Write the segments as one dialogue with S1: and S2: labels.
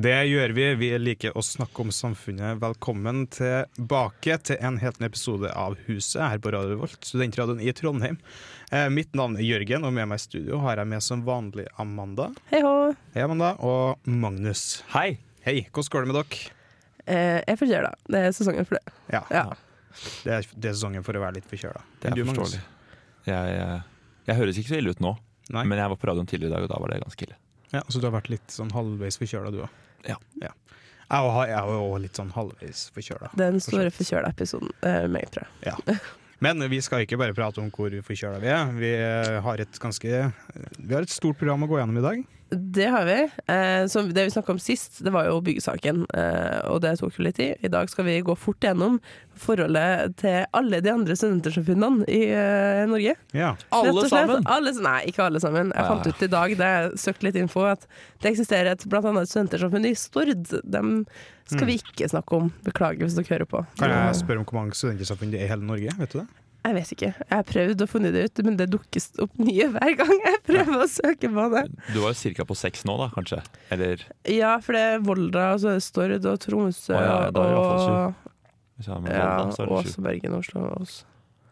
S1: Det gjør vi. Vi liker å snakke om samfunnet. Velkommen tilbake til en helt ny episode av Huset her på Radio Volt, studentradioen i Trondheim. Eh, mitt navn er Jørgen, og med meg i studio har jeg med som vanlig Amanda.
S2: Hei hå.
S1: Hei, Amanda. Og Magnus.
S3: Hei!
S1: Hei, hvordan går det med dere?
S2: Eh, jeg er forkjøla. Det er sesongen for det.
S1: Ja.
S2: Ja.
S1: Det, er, det er sesongen for å være litt forkjøla.
S3: Det er
S1: du,
S3: forståelig. Jeg, jeg, jeg høres ikke så ille ut nå,
S1: Nei.
S3: men jeg var på radioen tidligere i dag, og da var det ganske ille.
S1: Ja, Så du har vært litt sånn halvveis forkjøla, du òg?
S3: Ja.
S1: Jeg er òg litt sånn halvveis forkjøla.
S2: Den store forkjøla episoden. Uh, meg, tror jeg.
S1: Ja. Men vi skal ikke bare prate om hvor forkjøla vi er. Vi har et ganske Vi har et stort program å gå gjennom i dag.
S2: Det har vi. Eh, som det vi snakka om sist, det var jo byggesaken, eh, og det tok jo litt tid. I dag skal vi gå fort gjennom forholdet til alle de andre studentersamfunnene i eh, Norge.
S1: Ja.
S2: Alle sammen? Alle, nei, ikke alle sammen. Jeg
S3: Ah.
S2: fant ut i dag da jeg søkte litt info, at det eksisterer et blant annet studentersamfunn i Stord. Dem skal vi ikke snakke om. Beklager hvis dere hører på.
S1: Kan jeg spørre om hvor mange studentersamfunn det er i hele Norge? Vet du det?
S2: Jeg vet ikke. Jeg har prøvd å finne det ut, men det dukkes opp nye hver gang jeg prøver å søke på det.
S3: Du var jo cirka på seks nå, da, kanskje? Eller
S2: Ja, for det er Volda, og så er det Stord og Tromsø
S3: Å ja, da er det fall
S2: og,
S3: hvis jeg
S2: ja,
S3: er
S2: Ås og Bergen, Oslo også.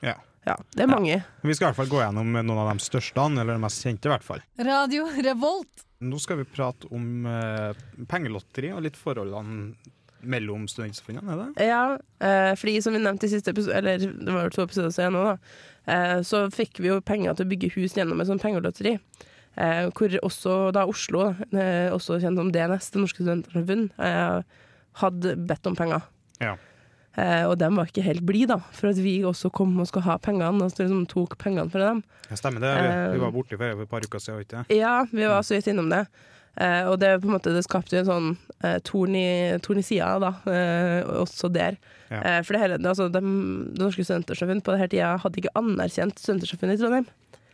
S1: Ja.
S2: Ja, det er mange.
S1: Vi skal i hvert fall gå gjennom noen av de største, eller de mest kjente i hvert fall.
S4: Radio Revolt.
S1: Nå skal vi prate om eh, pengelotteri og litt forholdene mellom studentsamfunnene, er det?
S2: Ja, eh, fordi som vi nevnte i siste episode, eller det var jo to episoder siden nå, da, eh, så fikk vi jo penger til å bygge hus gjennom et sånt pengelotteri. Eh, hvor også da Oslo, eh, også kjent som DNS, Det norske studentsamfunn, eh, hadde bedt om penger.
S1: Ja.
S2: Eh, og de var ikke helt blide, da, for at vi også kom og skulle ha pengene, og så liksom tok pengene fra dem.
S1: Ja, stemmer det. Vi,
S2: Eh,
S1: vi var borte for et par uker siden, ikke
S2: Ja, vi var så vidt innom det. Eh, og det, på en måte, det skapte jo en sånn eh, torn, i, torn i sida, da, eh, også der.
S1: Ja.
S2: Eh, for det, hele, det, altså, de, det norske studentersamfunn på denne tida hadde ikke anerkjent studentersamfunn i Trondheim.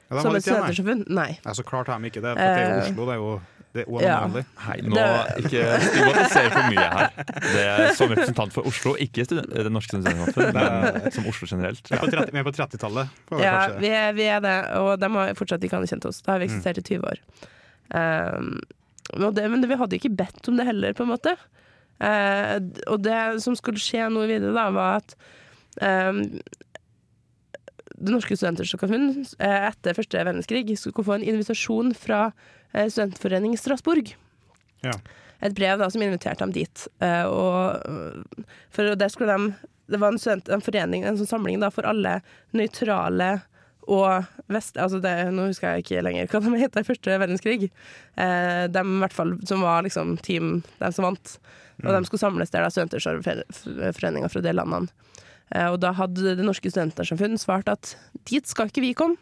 S1: Ja,
S2: som et studentersamfunn. Nei.
S1: Ja, så klart har de ikke det, for det er jo Oslo. Det er jo det er
S2: ja.
S3: Hei, nå
S2: Det-
S3: ikke stigmatiser for mye her. Det er Som representant for Oslo, ikke student, det norske studentsamfunn, men som Oslo generelt.
S1: Er
S3: Ja.
S1: på 30 vi er på 30-tallet. på
S2: Ja, vi er, vi er det, og de har fortsatt ikke anerkjent oss. Da har vi
S1: Mm.
S2: eksistert i 20 år. Um, det, men vi hadde ikke bedt om det heller, på en måte. Eh, og det som skulle skje nå videre, da, var at eh, Det norske studentersamfunn eh, etter første verdenskrig skulle få en invitasjon fra eh, Studentforeningen Strasbourg.
S1: Ja.
S2: Et brev da, som inviterte dem dit. Eh, og, for der skulle de Det var en, student, en forening, en sånn samling da, for alle nøytrale og vest... Altså det, nå husker jeg ikke lenger hva de het i første verdenskrig. Eh, de hvert fall som var liksom team, de som vant. Og de skulle samles der, da, studenterforeninger fra de landene. Eh, og da hadde Det norske studentersamfunn svart at dit skal ikke vi komme,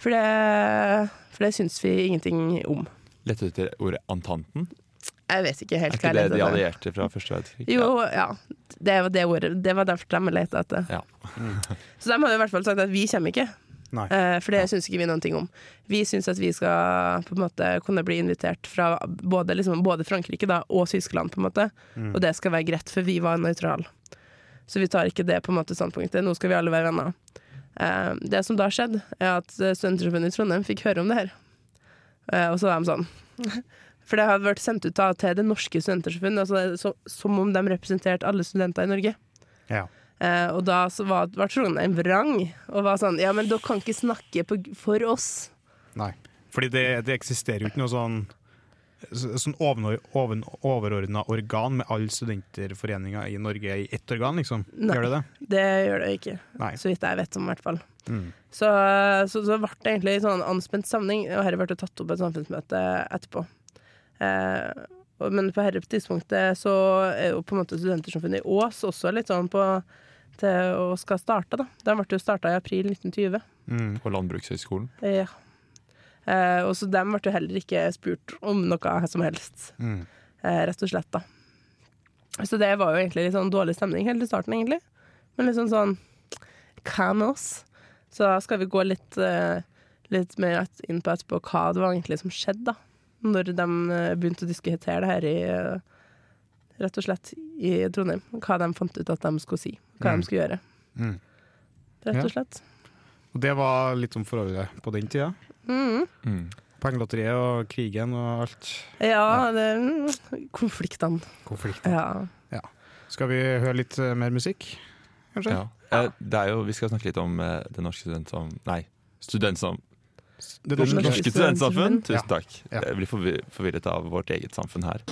S2: for det, for det syns vi ingenting om.
S3: Lette du etter ordet antanten?
S2: Jeg vet ikke
S3: Er
S2: helt hva
S3: det
S2: jeg
S3: ikke
S2: leter etter.
S3: allierte fra første verdenskrig?
S2: Jo, ja. Det var det ordet. Det var derfor de lette etter.
S3: Ja.
S2: Så de hadde i hvert fall sagt at vi kommer ikke. Eh, for det syns ikke vi noen ting om. Vi syns at vi skal på en måte kunne bli invitert fra både, liksom, både Frankrike da, og Tyskland, på en måte. Og det skal være greit, for vi var nøytrale. Så vi tar ikke det på en måte standpunktet. Nå skal vi alle være venner. Eh, det som da skjedde, er at Studenterforbundet i Trondheim fikk høre om det her. Eh, og så var de sånn For det hadde vært sendt ut da til det norske studentersamfunnet, altså, som om de representerte alle studenter i Norge.
S1: Ja.
S2: Eh, og da så var, var Trondheim vrang og var sånn Ja, men dere kan ikke snakke på, for oss.
S1: Nei. Fordi det, det eksisterer jo ikke noe sånn så- Sånn overordna organ med alle studenterforeninger i Norge i ett organ, liksom.
S2: Nei.
S1: Gjør det det?
S2: Det gjør det ikke,
S1: Nei.
S2: så vidt jeg vet om, i hvert fall.
S1: Mm.
S2: Så, så, så ble det egentlig sånn anspent samling, og dette ble tatt opp på et samfunnsmøte etterpå. Eh, men på dette tidspunktet så er jo på en måte Studentersamfunnet i Ås også litt sånn på til å skal starte, da. Den ble jo starta i april 1920.
S1: Mm.
S3: På Landbrukshøgskolen.
S2: Ja. Eh, og så dem ble jo heller ikke spurt om noe som helst,
S1: Mm.
S2: eh, rett og slett, da. Så det var jo egentlig litt sånn dårlig stemning helt i starten, egentlig. Men liksom sånn Hva med oss? Så da skal vi gå litt, eh, litt mer inn på etterpå hva det var egentlig som skjedde, da. Når de eh, begynte å diskutere det her i eh, Rett og slett i Trondheim. Hva de fant ut at de skulle si. Hva
S1: Mm.
S2: de skulle gjøre.
S1: Mm.
S2: Rett og slett.
S1: Og det var litt om forholdet på den tida.
S2: Mm.
S3: Mm.
S1: Pengelotteriet og krigen og alt.
S2: Ja, det konfliktene. Konfliktene.
S1: Ja.
S2: Ja.
S1: Skal vi høre litt eh, mer musikk, kanskje?
S3: Ja. ja. Det er jo, vi skal snakke litt om eh, det norske studentsom... Nei, studentsam...
S1: Det
S3: Det
S1: norske,
S3: norske studentsamfunn.
S1: Ja.
S3: Tusen takk.
S1: Ja.
S3: Jeg blir forvirret av vårt eget samfunn her.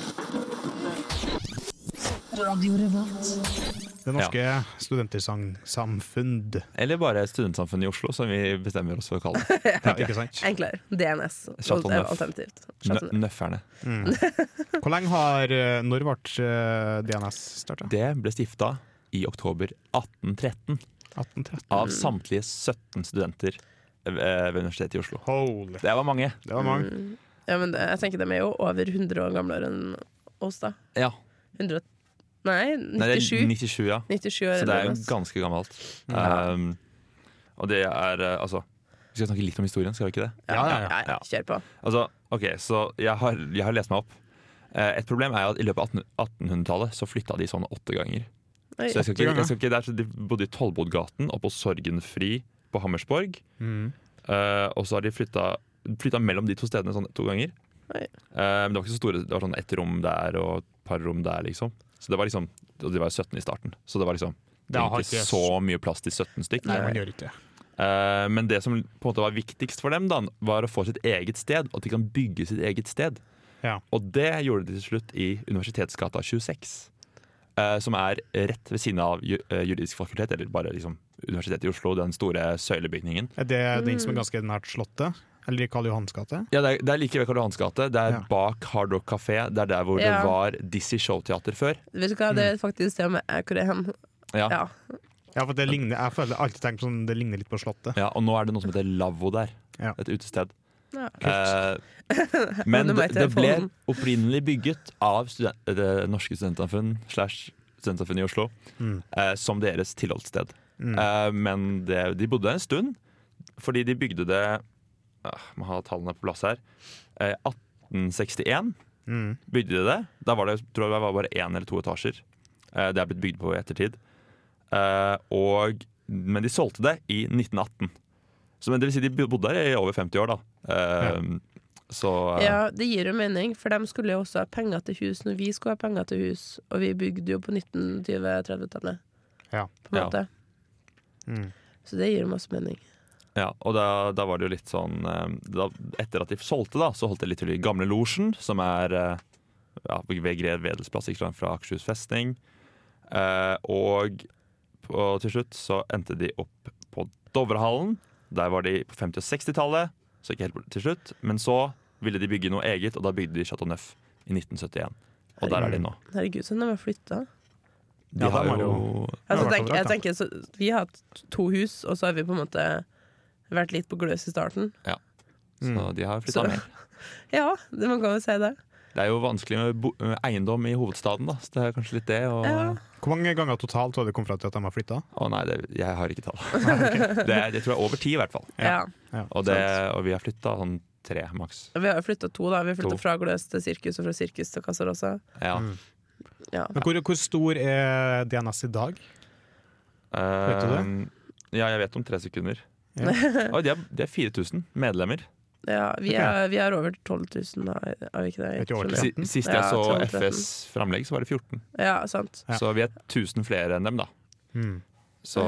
S1: Det norske studentersamfunn.
S3: Eller bare Studentsamfunnet i Oslo, som vi bestemmer oss for å kalle det.
S1: Ja, ikke sant?
S2: Enklere. DNS. Alternativt.
S3: Nøfferne.
S1: Mm. Hvor lenge har eh, Når ble eh, DNS starta?
S3: Det ble stifta i oktober 1813
S1: 1813.
S3: av samtlige 17 studenter eh, ved Universitetet i Oslo.
S1: Holy.
S3: Det var mange.
S1: Det var mange.
S2: Mm. Ja, men det, jeg tenker de er jo over 100 år gamlere enn oss, da.
S3: Ja.
S2: 100, nei,
S3: Nei, det er
S2: 97.
S3: 97, ja.
S2: 97 år
S3: Så det er jo ganske gammelt.
S1: Ja.
S3: Um, og det er eh, altså Vi skal snakke litt om historien, skal vi ikke det?
S2: Ja,
S1: Ja,
S2: ja,
S1: ja,
S2: ja, Kjør på.
S3: Altså, ok, Så jeg har, jeg har lest meg opp. Eh, et problem er at i løpet av 1800-tallet så flytta de sånn åtte ganger.
S2: Oi.
S3: Så jeg skal ikke, jeg skal ikke, er så De bodde i Tollbodgaten og på Sorgenfri på Hammersborg.
S1: Mm.
S3: Uh, og så har de flytta, flytta mellom de to stedene sånn to ganger. Eh, men det var ikke så store, det var sånn ett rom der og et par rom der, liksom. Så det var liksom, og de var jo 17 i starten, så det var liksom det var ikke
S1: ikke-
S3: så mye plass til 17 stykk.
S1: Nei, man gjør ikke det.
S3: Eh, men det som på en måte var viktigst for dem, da, var å få sitt eget sted. At de kan bygge sitt eget sted.
S1: Ja.
S3: Og det gjorde de til slutt i Universitetsgata 26. eh, som er rett ved siden av eh, juridisk fakultet, eller bare liksom Universitetet i Oslo, den store søylebygningen.
S1: Er det den
S2: Mm.
S1: som er ganske nært Slottet? Eller i Karl Johans gate?
S3: Ja, det er, det er like ved Karl Johans gate. Det er
S1: Ja.
S3: bak Hard Rock Café. Det er der hvor
S2: Ja.
S3: det var Dizzie Showteater før.
S2: Vet du hva, det er faktisk det med hvor er hen.
S3: Ja.
S2: Ja.
S1: Ja, for det ligner, jeg føler alltid tenkt sånn, det ligner litt på Slottet.
S3: Ja, og nå er det noe som heter Lavvo der.
S1: Ja.
S3: Et utested.
S2: Ja.
S3: Eh, men det, det ble opprinnelig bygget av student, det norske studentsamfunn slash studentsamfunnet i Oslo
S1: Mm.
S3: eh, som deres tilholdssted.
S1: Mm.
S3: Eh, men det, de bodde der en stund, fordi de bygde det uh, Må ha tallene på plass her. Eh, 1861
S1: Mm.
S3: bygde de det. Da var det tror jeg det var bare én eller to etasjer. Eh, det er blitt bygd på i ettertid. Eh, og, men de solgte det i 1918. Så men det vil si de bodde der i over 50 år, da. Eh, Så eh,
S2: ja, det gir jo mening, for de skulle jo også ha penger til hus når vi skulle ha penger til hus, og vi bygde jo på 1920-30-tallet.
S1: Ja.
S2: På en
S3: Ja.
S1: Mm.
S2: Så det gir masse mening.
S3: Ja, og da, da var det jo litt sånn eh, da, Etter at de solgte, da, så holdt de litt til i Gamle Losjen, som er eh, ja, ved Gred Vedelsplass, ikke langt fra Akershus festning. Eh, og og, til slutt så endte de opp på Dovrehallen. Der var de på 50- og 60-tallet, så ikke helt til slutt. Men så ville de bygge noe eget, og da bygde de Chateau Neuf i 1971. Og der er de nå.
S2: Herregud, så de har flytta.
S3: De
S1: Ja,
S3: har jo
S1: jo-
S2: Altså, tenk, jeg tenker, så, vi har hatt to hus, og så har vi på en måte vært litt på gløs i starten. Ja.
S3: Så
S1: Mm.
S3: de har flytta mer.
S2: Ja, det man kan jo si det.
S3: Det er jo vanskelig med bo med eiendom i hovedstaden, da. Så det er kanskje litt det. Og
S2: Ja.
S1: Hvor mange ganger totalt har det kommet fram til at de har flytta?
S3: Å nei, det, jeg har ikke tall. det, er, det tror jeg er over ti, i hvert fall.
S2: Ja.
S3: Og, det, og vi har flytta sånn tre maks.
S2: Vi har jo flytta to, da. Vi har flytta fra gløs til sirkus, og fra sirkus til Casarosa.
S3: Ja.
S1: Mm.
S2: Ja.
S1: Men hvor, hvor stor er DNS i dag? Vet du
S3: det? ja, jeg vet om tre sekunder.
S1: Ja.
S3: Oi, de, er, de er 4000 medlemmer.
S2: Ja, vi, er, vi er over 12 000, da. Er vi ikke det? Jeg.
S3: Sist jeg så
S2: 12-13.
S3: FS framlegg, så var det 14.
S2: Ja, sant.
S1: Ja.
S3: Så vi er 1000 flere enn dem, da.
S1: Mm.
S3: Så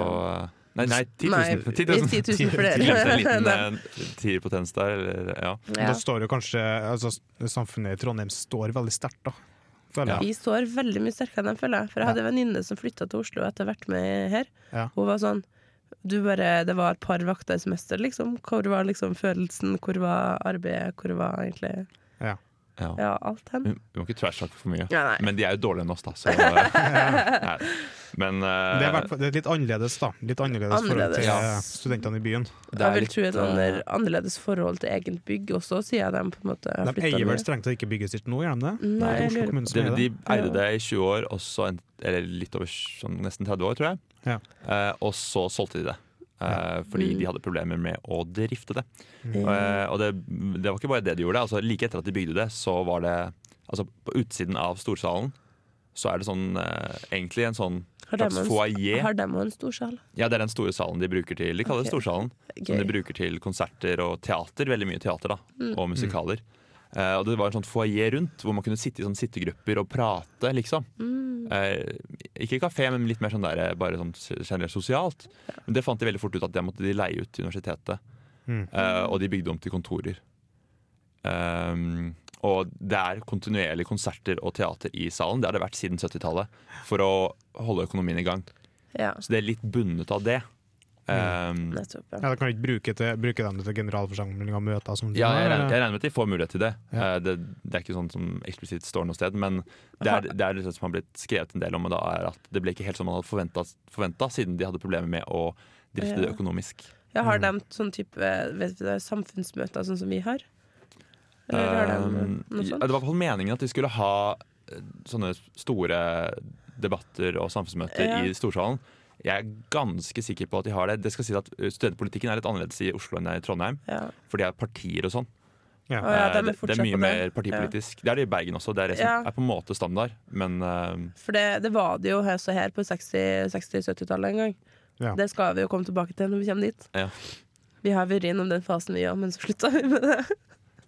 S3: Nei, nei 10 000.
S2: Nei,
S3: 10
S2: vi
S3: 000.
S2: er 10 000 flere.
S3: Glemte en liten eh, tierpotens der. Eller, ja.
S2: Ja.
S1: Da står jo kanskje altså, Samfunnet i Trondheim står veldig sterkt, da. Føler jeg.
S2: Vi står veldig mye sterkere enn dem, føler jeg. For jeg hadde en venninne som flytta til Oslo etter hvert med her.
S1: Ja.
S2: Hun var sånn du bare, Det var et par vakter i semester, liksom. Hvor var liksom følelsen? Hvor var arbeidet? Hvor var egentlig
S3: Ja.
S2: Ja, alt hen.
S3: Vi må ikke trash-talke for mye.
S2: Ja.
S3: Men de er jo dårligere enn oss, da. Så. Men uh,
S1: Det er, det er litt annerledes, da. Litt annerledes, forhold til
S3: Ja.
S1: studentene i byen.
S3: det
S2: Jeg vil
S3: litt,
S2: tro et
S3: eh,
S2: ander, annerledes forhold til eget bygg også, sier de på en måte har
S1: De eier vel strengt tatt ikke bygget sitt nå, gjør de det?
S2: Nei,
S1: Det er Oslo kommune som
S3: de, de
S1: det.
S3: eide det i 20 år, og så en, eller litt over sånn, nesten 30 år, tror jeg.
S1: Ja.
S3: Eh, og så solgte de det. Eh, fordi de hadde problemer med å drifte det.
S2: Mm.
S3: Eh, og det, det var ikke bare det de gjorde. Altså, like etter at de bygde det, så var det Altså på utsiden av storsalen så er det sånn eh, egentlig en sånn slags foajé.
S2: Har de en storsal?
S3: Ja, det er den store salen de bruker til De kaller det
S2: Storsalen.
S3: Storsalen. Som de bruker til konserter og teater. Veldig mye teater da,
S2: Mm.
S3: og musikaler. Eh, og det var en sånn foajé rundt, hvor man kunne sitte i sånne sittegrupper og prate, liksom.
S2: Mm.
S3: Eh, ikke kafé, men litt mer sånn der, bare sånn generelt sosialt. Men det fant de veldig fort ut at det måtte de leie ut til universitetet.
S1: Mm.
S3: Eh, og de bygde om til kontorer. Um, og det er kontinuerlig konserter og teater i salen. Det har det vært siden 70-tallet. For å holde økonomien i gang.
S2: Ja,
S3: Så det er litt bundet av det. Um,
S2: nettopp. Ja.
S1: Ja, da kan du ikke bruke, til, bruke dem til generalforsamling og møter? Som
S3: Ja, jeg regner, jeg regner med at de får mulighet til det.
S1: Ja.
S3: Uh, det. Det er ikke sånn som eksplisitt står noe sted, men det er det, er det som har blitt skrevet en del om, og da er at det ble ikke helt som man hadde forventa, siden de hadde problemer med å drifte det økonomisk.
S2: Jeg har de sånn type vet du, er samfunnsmøter sånn som vi har? Eller har de noe sånt?
S3: det var på meningen at de skulle ha eh, sånne store debatter og samfunnsmøter
S2: Ja.
S3: i Storsalen. Jeg er ganske sikker på at de har det. Det skal si at eh, Studentpolitikken er litt annerledes i Oslo enn i Trondheim,
S2: Ja.
S3: for de har partier og sånn.
S1: Ja.
S2: Oh, ja,
S3: Eh, det, det er mye
S2: det.
S3: mer partipolitisk. Det er det i Bergen også. Det er det som
S2: Ja.
S3: er på en måte standard. Men uh...
S2: For det, det var det jo her, så her på 60-70-tallet en gang.
S1: Ja.
S2: Det skal vi jo komme tilbake til når vi kommer dit.
S3: Ja.
S2: Vi har vært innom den fasen, vi òg, men så slutta vi med det.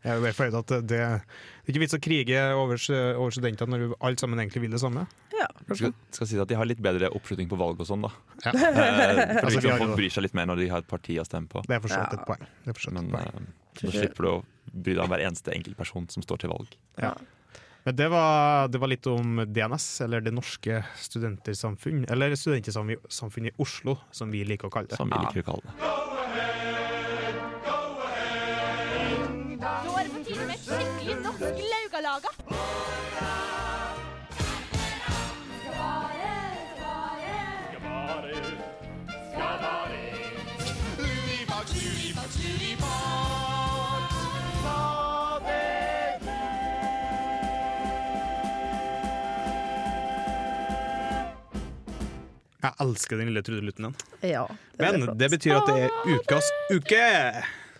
S1: Jeg er fornøyd at det, det er ikke vits å krige over, over studentene når vi alle sammen egentlig vil det samme.
S2: Ja.
S3: skal, skal si at de har litt bedre oppslutning på valg og sånn, da.
S1: Ja.
S3: Eh, for
S1: Altså,
S3: liksom, folk bryr seg litt mer når de har et parti å stemme på.
S1: Det er for
S2: Ja.
S1: et poeng. Det er
S3: Men
S1: et poeng.
S3: eh, da slipper du å bry deg om hver eneste enkeltperson som står til valg.
S1: Ja. Men det var, det var litt om DNS, eller Det norske studentersamfunn. Eller Studentersamfunnet i Oslo, som vi liker å kalle det.
S3: Som vi liker å kalle det
S1: Jeg elsker den lille trudelutten igjen.
S2: Ja,
S1: Men
S2: flott.
S1: det betyr at det er ukas uke!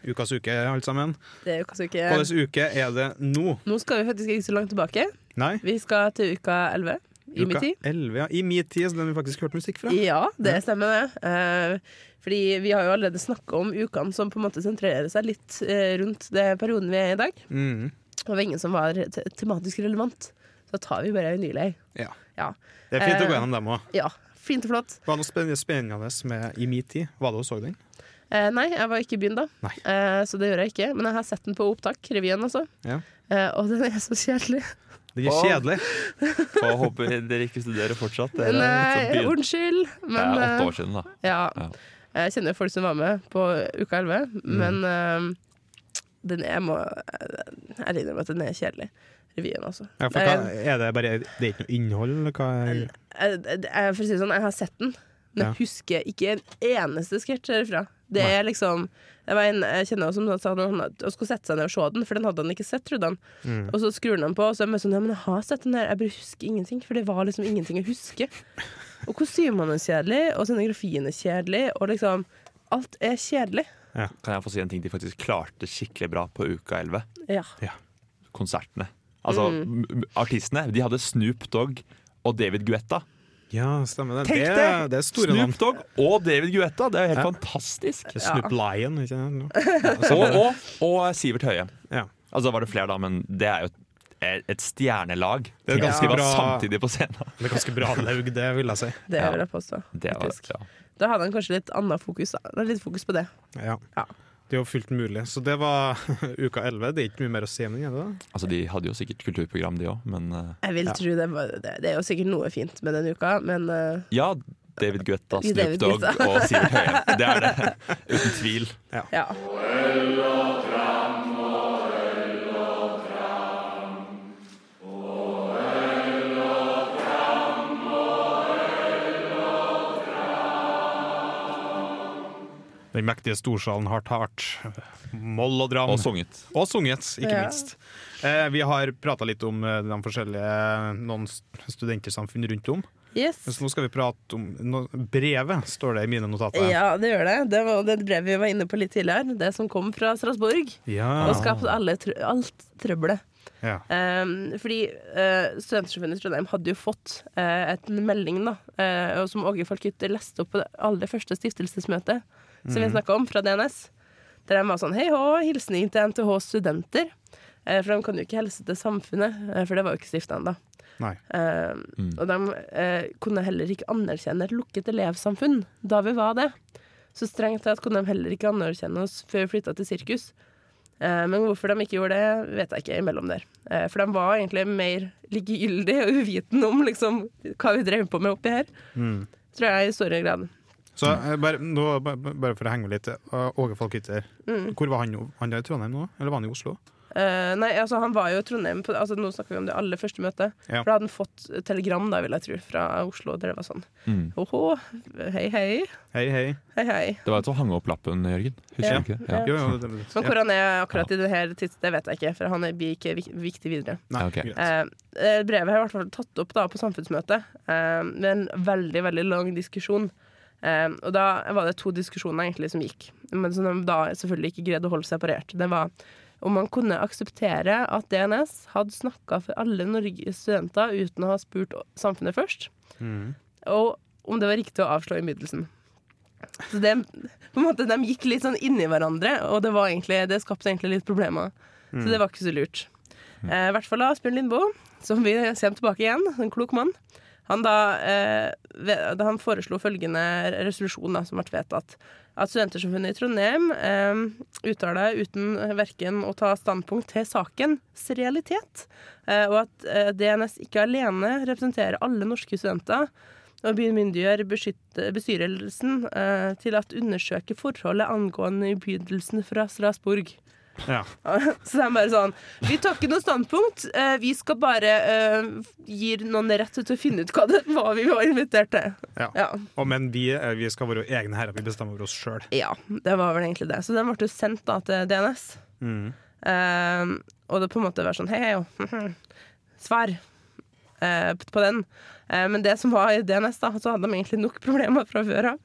S1: Ukas uke, alle sammen.
S2: Det er ukas uke.
S1: Hvilken uke er det nå?
S2: Nå skal vi faktisk ikke så langt tilbake.
S1: Nei?
S2: Vi skal til uka 11 i
S1: Uka
S2: tid.
S1: 11, ja. I min tid, så den vi faktisk hørt musikk fra.
S2: Ja, det stemmer det. Uh, fordi vi har jo allerede snakka om ukene som på en måte sentrerer seg litt uh, rundt det perioden vi er i dag.
S1: Mm.
S2: Det var ingen som var te tematisk relevant. Så da tar vi bare en ny lei.
S1: Ja.
S2: Ja.
S1: Det er fint å gå
S2: Eh,
S1: gjennom dem òg.
S2: ja. Fint og flott.
S1: Var det noe spennende med I min tid? Var det du så den?
S2: Eh, nei, jeg var ikke i byen da, eh, så det gjør jeg ikke. Men jeg har sett den på opptak, revyen altså.
S1: Ja.
S2: Eh, og den er så kjedelig.
S1: Det er kjedelig.
S3: Og håper dere ikke studerer fortsatt. Dere er
S2: Nei, unnskyld. Men.
S3: Det er åtte
S2: eh,
S3: år siden, da.
S2: ja.
S3: Ja.
S2: Jeg kjenner jo folk som var med på uka 11,
S1: Mm.
S2: men eh, den er må Jeg innrømmer at den er kjedelig. Revyen, altså.
S1: Ja, for hva, er det bare Det er ikke noe innhold? Eller hva? er-
S2: Jeg, jeg, for å si det sånn, jeg har sett den, men jeg husker ikke en eneste sketsj derfra. Det
S1: Nei.
S2: er liksom det var en jeg kjenner som sa at han skulle sette seg ned og se den, for den hadde han ikke sett, trodde han.
S1: Mm.
S2: Og så skrur han på, og så er jeg sånn Ja, men jeg har sett den der, jeg bare husker ingenting, for det var liksom ingenting å huske. Og kostymene er kjedelig, og scenografien er kjedelig, og liksom Alt er kjedelig.
S3: Kan jeg få si en ting de faktisk klarte skikkelig bra på uka 11?
S2: Ja.
S3: Konsertene. Altså,
S2: Mm.
S3: artistene de hadde Snoop Dogg og David Guetta.
S1: Ja, stemmer det.
S3: Tenk
S1: det,
S3: det!
S1: det er store.
S3: Snoop Dogg og David Guetta! Det er jo helt
S1: Ja.
S3: fantastisk.
S1: Er Snoop Lion, ikke sant?
S3: Og, og, og Sivert Høie.
S1: Ja.
S3: Altså var det flere, da, men det er jo et, stjernelag.
S1: Det er ganske bra-
S3: samtidig på scenen.
S1: Det er ganske bra laug, det vil jeg si.
S2: Det vil jeg påstå.
S3: Det var, ja.
S2: Da hadde han kanskje litt annet fokus. Da. Litt fokus på det.
S1: Ja.
S2: Ja.
S1: Det er jo fullt mulig. Så det var uka 11. Det er ikke mye mer å si om den, er det? da?
S3: Altså, de hadde jo sikkert kulturprogram, de òg, men uh,
S2: Jeg vil
S1: Ja.
S2: tro det, var, det, det er jo sikkert noe fint med den uka, men uh,
S3: ja. David Guetta, Snoop Dogg og Sivert Høie. Det er det, uten tvil.
S2: ja.
S1: Den mektige storsalen har tart. Moll og dram.
S3: Og sunget.
S1: Og sunget, ikke
S2: Ja.
S1: minst. Eh, vi har prata litt om eh, de forskjellige noen st- studentersamfunn rundt om.
S2: Yes.
S1: Så nå skal vi prate om no brevet, står det i mine notater.
S2: Ja, det gjør det. Det var det brevet vi var inne på litt tidligere. Det som kom fra Strasbourg.
S1: Ja.
S2: Og skapte alle trø alt trøbbelet.
S1: Ja.
S2: Um, fordi uh, Studentersamfunnet i Trondheim hadde jo fått uh, et melding da, uh, som Åge Falkytter leste opp på det aller første stiftelsesmøtet som vi snakka om, fra DNS. Der de var sånn Hei hå, hilsning til NTH studenter. Uh, for de kan jo ikke helse til samfunnet, uh, for det var jo ikke stifta ennå.
S1: Nei.
S2: Um,
S3: Mm.
S2: Og de kunne heller ikke anerkjenne et lukket elevsamfunn da vi var det. Så strengt tatt kunne de heller ikke anerkjenne oss før vi flytta til sirkus. Eh, men hvorfor de ikke gjorde det, vet jeg ikke imellom der. Eh, for de var egentlig mer likegyldige og uvitende om liksom, hva vi drev på med oppi her.
S1: Mm.
S2: Tror jeg i større grad.
S1: Så eh, bare, nå, ba- ba- bare for å henge med litt, Åge Falk Falkytter.
S2: Mm.
S1: Hvor var han nå? Han er i Trondheim nå, eller var han i Oslo?
S2: Uh, nei, altså Han var jo i Trondheim på, altså, Nå snakker vi om det aller første møtet.
S1: Ja.
S2: For da hadde han fått telegram da, vil jeg tro, fra Oslo der det var sånn
S3: Mm.
S2: Oho, hei, hei.
S1: Hei, hei.
S2: Hei, hei.
S3: Det var jo til å hange opp lappen, Jørgen. Husker
S2: Ja.
S3: du ikke? Ja.
S1: Jo, jo, det, det,
S2: Men hvor han er akkurat i det her tids, det vet jeg ikke, for han er- blir ikke viktig videre.
S1: Nei, okay.
S2: Eh, eh, brevet har i hvert fall tatt opp da på samfunnsmøtet uh, med en veldig veldig lang diskusjon. Eh, og da var det to diskusjoner egentlig som gikk, men som de da selvfølgelig ikke greide å holde separert. Det var om man kunne akseptere at DNS hadde snakka for alle Norges studenter uten å ha spurt samfunnet først,
S1: Mm.
S2: og om det var riktig å avslå innbydelsen. Så det, på en måte, De gikk litt sånn inni hverandre, og det, var egentlig, det skapte egentlig litt problemer. Så det var ikke så lurt. Eh, I hvert fall da Asbjørn Lindboe, som vi kommer tilbake igjen, en klok mann. Han, da, eh, han foreslo følgende resolusjon da, som ble vedtatt. At Studentersamfunnet i Trondheim eh, uttaler uten verken å ta standpunkt til sakens realitet, eh, og at eh, DNS ikke alene representerer alle norske studenter, og bemyndiggjør bestyrelsen eh, til at undersøke forholdet angående innbydelsen fra Strasbourg.
S1: Ja.
S2: Så det er bare sånn Vi tar ikke noe standpunkt. eh, vi skal bare uh, gi noen rett til å finne ut hva det hva vi var invitert til.
S1: Ja.
S2: Ja.
S1: Og, men vi, eh, vi skal være egne herrer, vi bestemmer over oss sjøl.
S2: ja, det var vel egentlig det. Så den ble jo sendt da til DNS.
S1: Mm.
S2: Uh, og det på en måte var sånn Hei, hei, jo. Svar eh, på den. Eh, men det som var i DNS, da, så hadde de egentlig nok problemer fra før av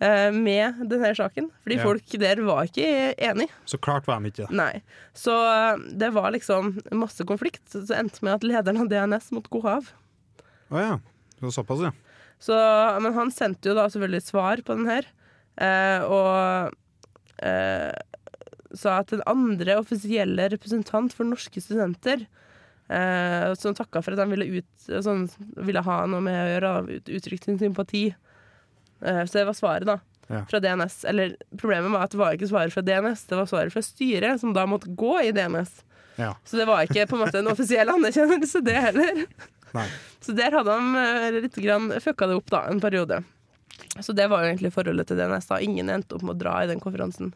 S2: eh, med denne saken. Fordi
S1: Ja.
S2: folk der var ikke enig.
S1: Så klart var de ikke det.
S2: Nei. Så eh, det var liksom masse konflikt. Så det endte med at lederen av DNS måtte gå av.
S1: Å ja. Det var såpass, ja.
S2: Så, men han sendte jo da selvfølgelig svar på den her, eh, og eh, sa at den andre offisielle representant for norske studenter eh, som takka for at de ville, ut, sånn, ville ha noe med å gjøre, ut, uttrykt sin sympati. Eh, så det var svaret, da.
S1: Ja.
S2: Fra DNS. Eller problemet var at det var ikke svaret fra DNS, det var svaret fra styret, som da måtte gå i DNS.
S1: Ja.
S2: Så det var ikke på en måte en offisiell anerkjennelse, det heller.
S1: Nei.
S2: Så der hadde han eh, litt grann fucka det opp da, en periode. Så det var jo egentlig forholdet til DNS. da Ingen endte opp med å dra i den konferansen.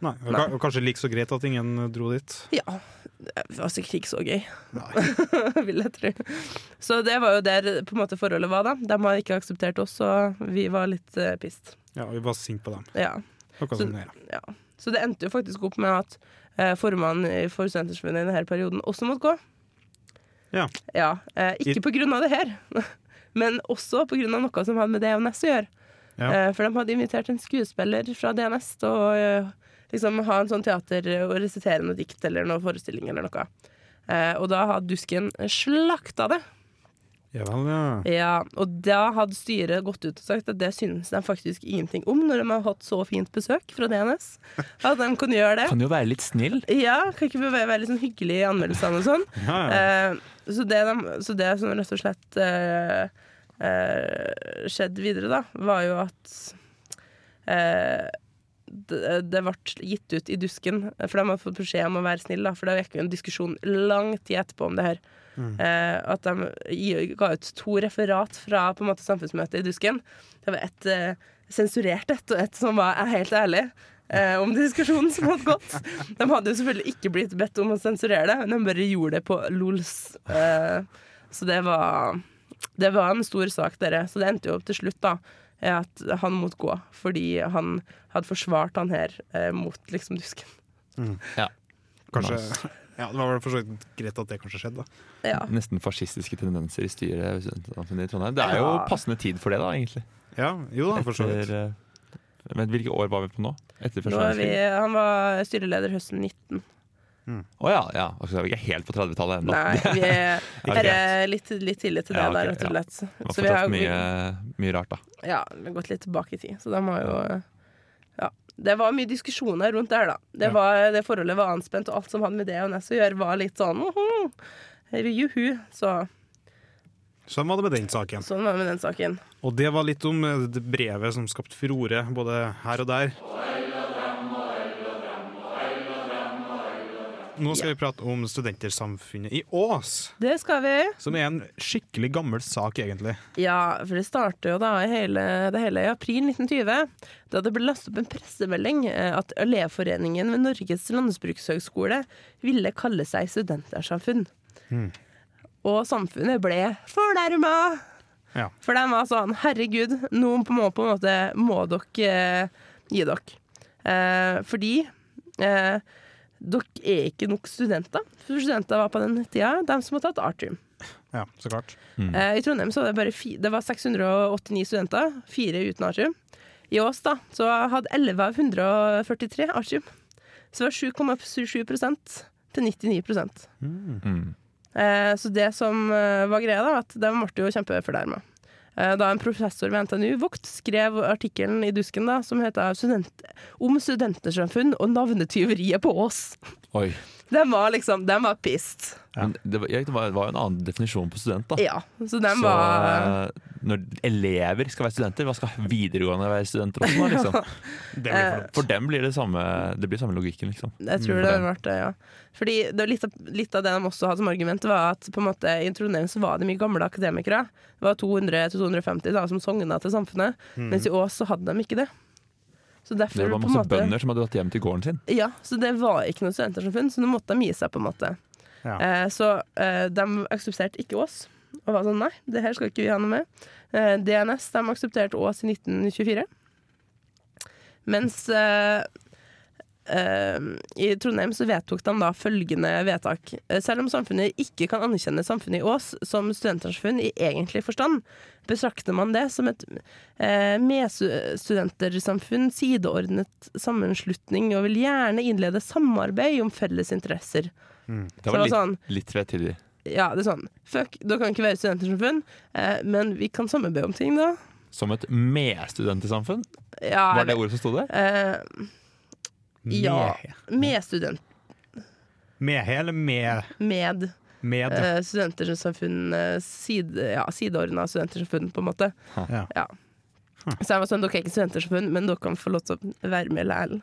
S1: Nei. Og Kanskje like så greit at ingen dro dit.
S2: Ja. Det var sikkert ikke så gøy, vil jeg tro. Så det var jo der på en måte forholdet var, da. De har ikke akseptert oss, og vi var litt uh, pissed.
S1: Ja, vi var sinte på dem.
S2: Ja. Så- ja. Så det endte jo faktisk opp med at uh, formannen i- for Studenterforbundet i denne perioden også måtte gå.
S1: Ja.
S2: Ja, eh, ikke på grunn av det her, men også på grunn av noe som hadde med DNS å gjøre.
S1: Ja.
S2: Eh, for de hadde invitert en skuespiller fra DNS til å eh, liksom ha en sånn teater og resitere noe dikt eller noe forestilling eller noe. Eh, og da hadde Dusken slakta det.
S1: Ja vel, ja.
S2: Ja, og da hadde styret gått ut og sagt at det synes de faktisk ingenting om, når de har hatt så fint besøk fra DNS. At de kunne gjøre det.
S3: Kan jo være litt snill.
S2: Ja, kan ikke være, være litt sånn hyggelig i anmeldelsene og sånn.
S1: ja, ja.
S2: Eh, så, det de, så det som rett og slett eh, eh, skjedde videre, da, var jo at eh, det, det ble gitt ut i dusken, for de hadde fått beskjed om å være snill, da, for det gikk jo en diskusjon lang tid etterpå om det her. Eh, at de ga ut to referat fra på en måte samfunnsmøtet i dusken. Det var et eh, sensurert et, og et som var helt ærlig. Eh, om diskusjonen som hadde gått. De hadde jo selvfølgelig ikke blitt bedt om å sensurere det, men de bare gjorde det på LOLs. Eh, så det var Det var en stor sak, dere. Så det endte jo opp til slutt, da. At han måtte gå, fordi han hadde forsvart han her eh, mot liksom dusken.
S1: Kanskje Ja, Det var vel for så vidt greit at det kanskje skjedde. da.
S2: Ja.
S3: Nesten fascistiske tendenser i styret i Trondheim. Det er jo
S2: Ja.
S3: passende tid for det, da, egentlig.
S1: Ja, jo da, for så vidt.
S3: Etter, eh, men hvilke år var vi på nå? Etter
S2: Nå er vi, han var styreleder høsten 19.
S3: Å ja, ja. Altså, vi er ikke helt på 30-tallet ennå.
S2: Nei, vi er, er litt, litt tidlig til det
S3: Ja, okay,
S2: der, rett og slett.
S3: Var
S2: Så vi har
S3: mye, mye rart, da.
S2: ja, vi har gått litt tilbake i tid. Så de har jo Ja. Det var mye diskusjoner rundt der, da. Det,
S1: Ja.
S2: var, det forholdet var anspent, og alt som hadde med det og Ness å gjøre, var litt sånn juhu. Så
S1: Sånn var det med den saken.
S2: sånn var det med den saken.
S1: Og det var litt om eh, det brevet som skapte furore både her og der. Nå skal vi prate om Studentersamfunnet i Ås,
S2: Det skal vi.
S1: som er en skikkelig gammel sak, egentlig.
S2: Ja, for det startet jo da hele, det hele i april 1920, da det ble lastet opp en pressemelding eh, at Elevforeningen ved Norges landbrukshøgskole ville kalle seg Studentersamfunn.
S1: Mm.
S2: Og samfunnet ble fornærma!
S1: Ja.
S2: For de var sånn Herregud, nå må på en måte må dere eh, gi dere. Eh, fordi eh, dere er ikke nok studenter. For studenter var på den tida de som hadde tatt artium.
S1: Ja, så klart.
S2: Eh, I Trondheim så var det bare fi, det var 689 studenter, fire uten artium. I Ås da, så hadde 11 av 143 artium. Så det var 7,77% til 99
S3: Mm.
S2: eh, Så det som eh, var greia, da, at de ble jo kjempefornærma. Eh, da en professor ved NTNU, Vogt, skrev artikkelen i Dusken da, som heter student, 'Om studentersamfunn og navnetyveriet på Ås'.
S3: Oi.
S2: De var liksom, Den var pissed.
S1: Ja.
S3: Men det, var, det var jo en annen definisjon på student, da.
S2: Ja, så den
S3: Så
S2: var
S3: eh, når elever skal være studenter, hva skal videregående være studenter også? Liksom?
S1: For
S3: dem blir det samme, det blir samme logikken, liksom.
S2: Jeg tror
S3: Mm,
S2: det ble det, ja. Fordi det var litt, av, litt av det de også hadde som argument, var at på en måte i Trondheim så var det mye gamle akademikere. Det var 200-250 da, som sogna til samfunnet, mens i Ås så hadde de ikke det. Så
S3: Det var
S2: på
S3: masse
S2: måte
S3: bønder som hadde dratt hjem til gården sin.
S2: Ja, så det var ikke noe studentersamfunn, så nå måtte de gi seg, på en måte.
S1: Ja.
S2: Eh, så eh, de aksepterte ikke oss, og var sånn nei, det her skal ikke vi ha noe med. Eh, DNS de aksepterte Ås i 1924. Mens eh, i Trondheim så vedtok de da følgende vedtak. Eh, Selv om samfunnet ikke kan anerkjenne samfunnet i Ås som studentsamfunn i egentlig forstand, betrakter man det som et eh, medstudentersamfunn, sideordnet sammenslutning, og vil gjerne innlede samarbeid om felles interesser.
S1: Mm.
S3: Det var litt,
S2: sånn,
S3: litt tvetydig.
S2: ja, det er sånn Fuck, da kan ikke være studentersamfunn, eh, men vi kan samarbeide om ting, da.
S3: Som et medstudentersamfunn?
S2: Ja,
S3: Var det ordet som sto der?
S2: Eh, ja.
S1: Med,
S2: student...
S1: med hele med,
S2: Med
S1: med.
S2: Uh, studentersamfunn eh, side, Ja, sideordna studentersamfunn, på en måte.
S1: Ja.
S2: Ja. Så jeg var sånn, dere er ikke studentersamfunn, men dere kan få lov til å være med likevel.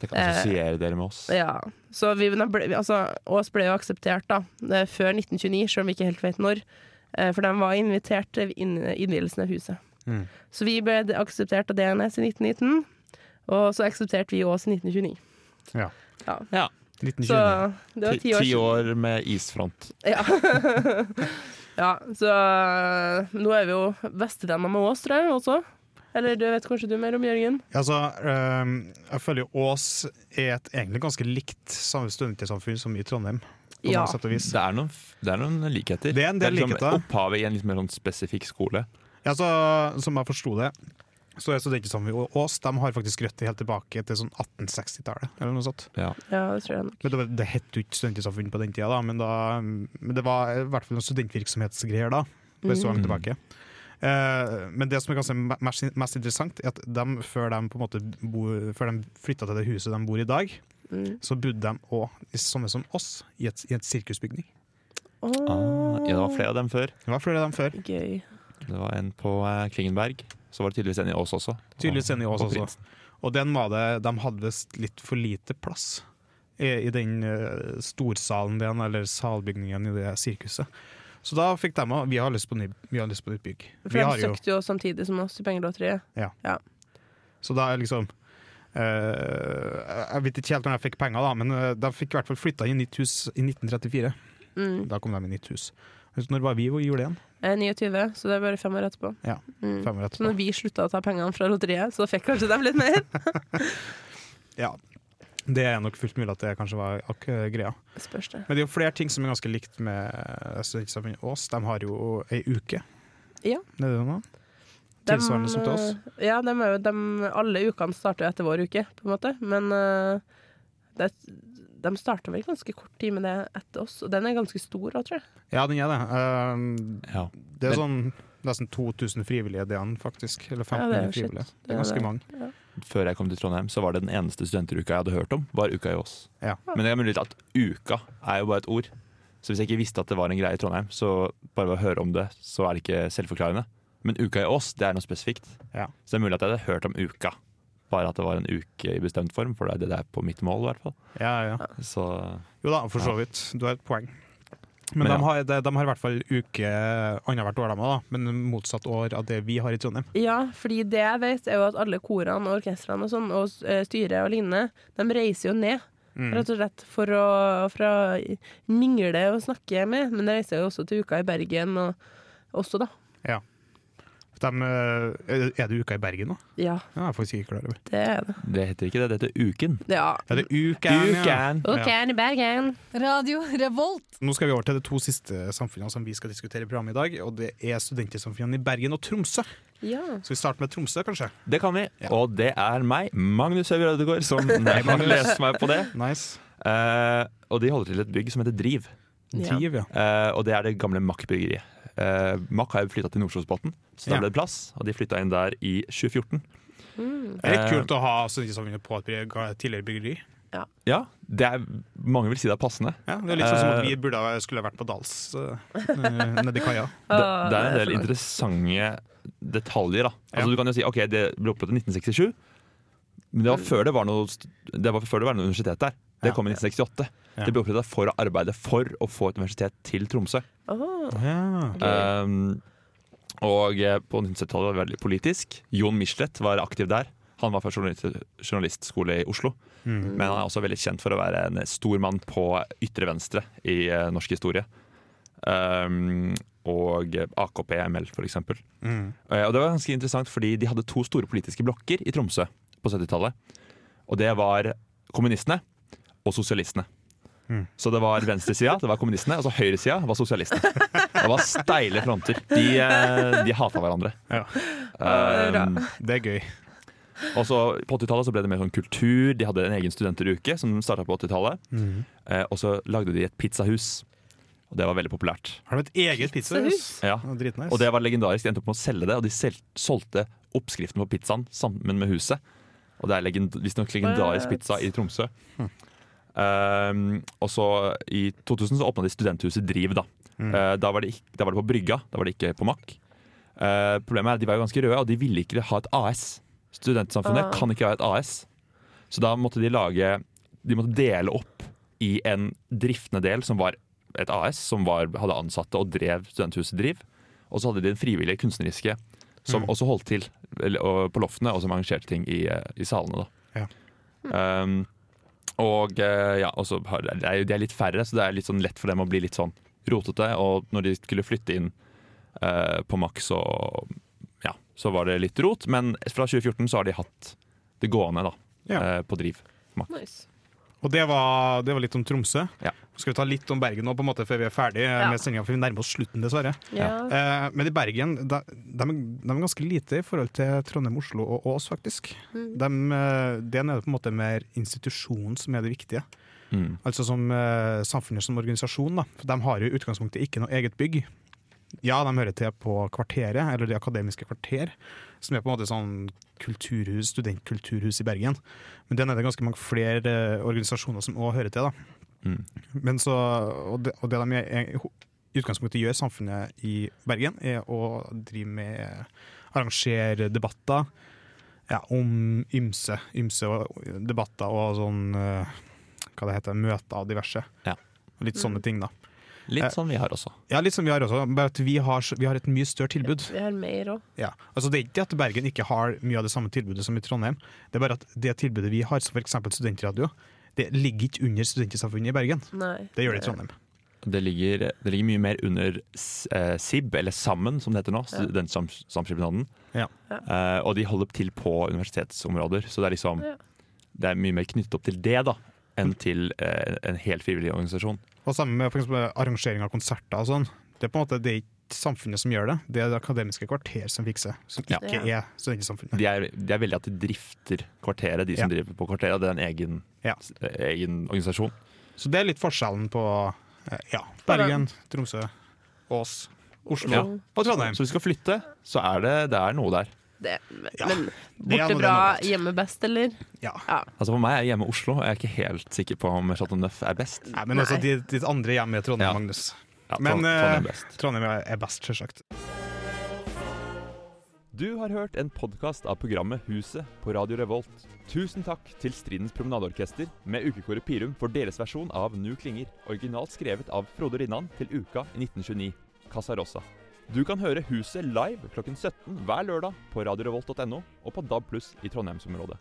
S3: Det kan
S2: Eh,
S3: assosiere dere med oss.
S2: Ja. Så vi, ble, altså, Ås ble jo akseptert da, eh, før 1929, selv om vi ikke helt vet når. Eh, For de var invitert til inn- innvielsen av huset.
S1: Mm.
S2: Så vi ble akseptert av DNS i 1919, og så aksepterte vi Ås i 1929.
S1: Ja.
S2: Ja.
S3: Ja.
S1: 1929.
S2: Så det var
S3: Ti,
S2: år
S3: ti år med isfront.
S2: Ja. ja, så eh, nå er vi jo bestevenner med Ås, tror jeg også. Eller du vet kanskje du mer om, Jørgen?
S1: Altså, øh, jeg føler jo Ås er et egentlig ganske likt samme studentersamfunn som i Trondheim. På
S2: Ja.
S1: sett og vis.
S3: Det er noen, det er noen likheter.
S1: Det er en del
S3: liksom
S1: likheter.
S3: Opphavet i en litt mer sånn spesifikk skole.
S1: Ja, så, som jeg forsto det, så er Studentsamfunnet i Ås de har faktisk røtter helt tilbake til sånn 1860-tallet. eller noe sånt.
S3: Ja.
S2: Ja, det tror jeg nok.
S1: Men det, var- det het jo ikke studentsamfunn på den tida, da, men, da, men det var i hvert fall noen studentvirksomhetsgreier da. Det er så langt
S3: Mm.
S1: tilbake. Eh, men det som er kanskje mest, mest interessant, er at de, før de, på en måte bo, før de flytta til det huset de bor i i dag,
S2: Mm.
S1: så bodde de òg, samme som oss, i et, i et sirkusbygning.
S2: Oh.
S3: Ah, ja, det var flere av dem før.
S1: Det var flere av dem før.
S2: Gøy.
S3: Det var en på eh, Klingenberg. Så var det tydeligvis en i Ås også.
S1: Tydeligvis en i Ås
S3: Og
S1: også. Og den var det, de hadde visst litt for lite plass i, i den eh, storsalen den, eller salbygningen i det sirkuset. Så da fikk de òg Vi har lyst på ny, vi har lyst på nytt bygg.
S2: For de
S1: jo,
S2: søkte jo samtidig som oss i pengelotteriet.
S1: så da er liksom eh, Jeg vet ikke helt når de fikk penger, da, men eh, de fikk i hvert fall flytta inn i nytt hus i 1934.
S2: Mm.
S1: Da kom de i nytt hus. Når var vi og gjorde det igjen?
S2: Er 29, så det er bare fem år etterpå.
S1: Ja,
S2: Mm.
S1: Fem år
S2: Så når vi slutta å ta pengene fra lotteriet, så fikk kanskje de litt mer.
S1: Ja. Det er nok fullt mulig at det kanskje var ak greia.
S2: Spørs det.
S1: Men det er jo flere ting som er ganske likt med Studentsamfunnet Ås. De har jo ei uke.
S2: Ja.
S1: Det er det nå. Tilsvarende som til oss.
S2: eh, Ja, de, de, alle ukene starter jo etter vår uke, på en måte. Men eh, det, de starter vel ganske kort tid med det etter oss, og den er ganske stor òg, tror jeg.
S1: Ja, den er det. Uh,
S3: Ja.
S1: det er sånn nesten 2000 frivillige DN, faktisk. Eller
S2: Ja, det er
S1: 1500
S2: jo
S1: frivillige. Det er ganske
S2: det-
S1: mange.
S3: Før jeg kom til Trondheim, så var det den eneste studenteruka jeg hadde hørt om, var uka i Ås.
S1: Ja.
S3: Men det er mulig at uka er jo bare et ord. Så hvis jeg ikke visste at det var en greie i Trondheim, så bare ved å høre om det, så er det ikke selvforklarende. Men uka i Ås, det er noe spesifikt.
S1: Ja.
S3: Så det er mulig at jeg hadde hørt om uka. Bare at det var en uke i bestemt form, for det er det det er på mitt mål, i hvert fall.
S1: Ja, ja.
S3: Så
S1: Jo da, for så vidt. Du har et poeng. Men,
S3: Men ja.
S1: de, har, de, de har i hvert fall uke annethvert år, de òg, men motsatt år av det vi har i Trondheim.
S2: Ja, fordi det jeg vet, er jo at alle korene og orkestrene og sånn, og eh, styret og lignende, de reiser jo ned.
S1: Mm.
S2: Rett og slett for å, for å mingle og snakke med. Men de reiser jo også til uka i Bergen og også, da.
S1: De, eh, er det uka i Bergen nå?
S2: Ja,
S1: Ja, jeg er faktisk ikke klar over.
S2: det er det.
S3: det heter ikke det, det heter Uken.
S2: Ja.
S1: Det er uken, ja.
S3: Uken!
S2: Uken i Bergen.
S4: Radio Revolt.
S1: Nå skal vi over til de to siste samfunnene som vi skal diskutere i programmet i dag. Og det er studentsamfunnene i Bergen og Tromsø.
S2: Ja.
S1: Skal vi starte med Tromsø, kanskje?
S3: Det kan vi.
S1: Ja.
S3: Og det er meg, Magnus Øyvind Ødegaard, som kan lese meg på det.
S1: Nice.
S3: Uh, og de holder til et bygg som heter Driv.
S2: Ja.
S1: Driv, ja.
S3: Uh, og det er det gamle Mack-bryggeriet. Mack har jo flytta til Nordsjøsbotn, så da
S1: Ja.
S3: ble det plass. Og de flytta inn der i 2014.
S2: Mm.
S1: Det er litt
S3: Eh,
S1: kult å ha studentsamfunnet på et tidligere byggeri.
S3: Ja, det er, mange vil si det er passende.
S1: Ja, det er litt sånn som at
S3: Eh,
S1: vi burde ha- skulle ha vært på Dals uh, nedi kaia.
S3: Det, det er en del interessante detaljer. da
S1: Ja.
S3: Altså Du kan jo si ok, det ble opprettet i 1967, men det var før det var noe, det var før det var noe universitet der. Det kom i 1968.
S1: Ja.
S3: Det ble opprettet for å arbeide for å få et universitet til Tromsø.
S2: Åh,
S1: Ja.
S3: Um, og eh, på 1970-tallet var det veldig politisk. Jon Michelet var aktiv der. Han var fra journalist, journalistskole i Oslo.
S1: Mm.
S3: Men han er også veldig kjent for å være en stor mann på ytre venstre i eh, norsk historie. Um, og AKP, ML, for eksempel.
S1: Mm.
S3: Eh, Og det var ganske interessant, fordi de hadde to store politiske blokker i Tromsø på 70-tallet. Og det var kommunistene og sosialistene.
S1: Mm.
S3: Så det var venstresida, det var kommunistene, og så høyresida var sosialistene. Det var steile fronter. De, eh, de hata hverandre.
S1: Ja.
S3: Um,
S1: Det er gøy.
S3: og så På 80-tallet så ble det mer sånn kultur. De hadde en egen studenteruke som starta på 80-tallet.
S1: Mm.
S3: Eh, og så lagde de et pizzahus. Og det var veldig populært.
S1: Har du et eget pizzahus?
S3: Ja.
S1: Dritnice.
S3: Og det var legendarisk. De endte opp med å selge det, og de sel solgte oppskriften på pizzaen sammen med huset. Og det er legend visstnok legendarisk pizza i Tromsø. Um, og så I 2000 så åpna de studenthuset Driv. Da
S1: Mm.
S3: Uh, da, var de da var det på Brygga, da var det ikke på Mack. Uh, problemet er at de var jo ganske røde, og de ville ikke ha et AS. Studentsamfunnet
S2: Ah.
S3: kan ikke ha et AS. Så da måtte de lage De måtte dele opp i en driftende del som var et AS, som var, hadde ansatte og drev studenthuset Driv. Og så hadde de den frivillige kunstneriske, som
S1: Mm.
S3: også holdt til eller, og, på loftene, og som arrangerte ting i, eh, i salene. Da. Um, og eh, ja, så har, det jo- de er litt færre, så det er litt sånn lett for dem å bli litt sånn rotete. Og når de skulle flytte inn eh, på Max, så, ja, så var det litt rot. Men fra 2014 så har de hatt det gående da,
S1: Ja.
S3: eh, på Driv.
S2: Nice.
S1: Og det var, det var litt om Tromsø.
S3: Ja.
S1: Skal vi ta litt om Bergen nå, på en måte, før vi er ferdig
S2: Ja.
S1: med sendinga, for vi nærmer oss slutten, dessverre.
S2: Ja.
S1: Eh, men i Bergen de, de, er- de er ganske lite i forhold til Trondheim, Oslo og Ås, faktisk.
S2: Mm.
S1: De, eh, det er på en måte mer institusjonen som er det viktige.
S3: Mm.
S1: Altså som eh, samfunnet som organisasjon. Da. For de har jo i utgangspunktet ikke noe eget bygg. Ja, de hører til på Kvarteret, eller Det akademiske kvarter, som er på en måte sånn kulturhus, studentkulturhus i Bergen. Men den er det ganske mange flere eh, organisasjoner som òg hører til. da.
S3: Mm.
S1: Men så, og, det, og det de er, i utgangspunktet gjør samfunnet i Bergen, er å drive med arrangere debatter ja, om ymse, ymse debatter og sånn eh, Hva det heter, møter og diverse.
S3: Ja.
S1: Og Litt sånne ting, da.
S3: Litt
S1: som
S3: sånn vi har også.
S1: Ja, litt som vi har også, bare at vi har, vi har et mye større tilbud.
S2: Vi har mer òg.
S1: Ja. Altså, det er ikke at Bergen ikke har mye av det samme tilbudet som i Trondheim. Det er bare at det tilbudet vi har, som f.eks. studentradio, det ligger ikke under Studentsamfunnet i Bergen.
S2: Nei.
S1: Det gjør det i Trondheim.
S3: Det ligger, det ligger mye mer under eh, SIB, eller Sammen som det heter nå,
S2: Ja.
S3: Studentsamskipnaden.
S1: Ja.
S3: Eh, og de holder til på universitetsområder, så det er liksom
S2: Ja.
S3: det er mye mer knyttet opp til det da, enn til eh, en helt frivillig organisasjon.
S1: Og sammen med for eksempel arrangering av konserter og sånn. Det er på en måte det er ikke samfunnet som gjør det, det er det akademiske kvarter som fikser, som
S3: Ja.
S1: ikke er studentsamfunnet.
S3: De er, de er veldig at de drifter kvarteret, de som driver på kvarteret. Det er en egen,
S1: Ja.
S3: egen organisasjon.
S1: Så det er litt forskjellen på eh, ja, Bergen, Tromsø, Ås, Oslo
S3: Ja.
S1: og Trondheim.
S3: Så hvis vi skal flytte, så er det, det er noe der.
S2: Det,
S1: Ja,
S2: men
S1: det
S2: borte bra, hjemme best, eller?
S1: Ja.
S3: Altså For meg er hjemme Oslo, og jeg er ikke helt sikker på om Chateau Neuf er best.
S1: Nei, men altså, ditt, ditt andre hjem er Trondheim,
S3: Ja.
S1: Magnus.
S3: Ja,
S1: Men,
S3: Trondheim er best.
S1: Trondheim er er best, selvsagt.
S5: Du har hørt en podkast av programmet Huset på Radio Revolt. Tusen takk til Stridens Promenadeorkester med ukekoret Pirum for deres versjon av Nu klinger, originalt skrevet av Frode Rinnan til Uka i 1929, Casa Rosa. Du kan høre Huset live klokken 17 hver lørdag på radiorevolt.no og på DAB pluss i Trondheimsområdet.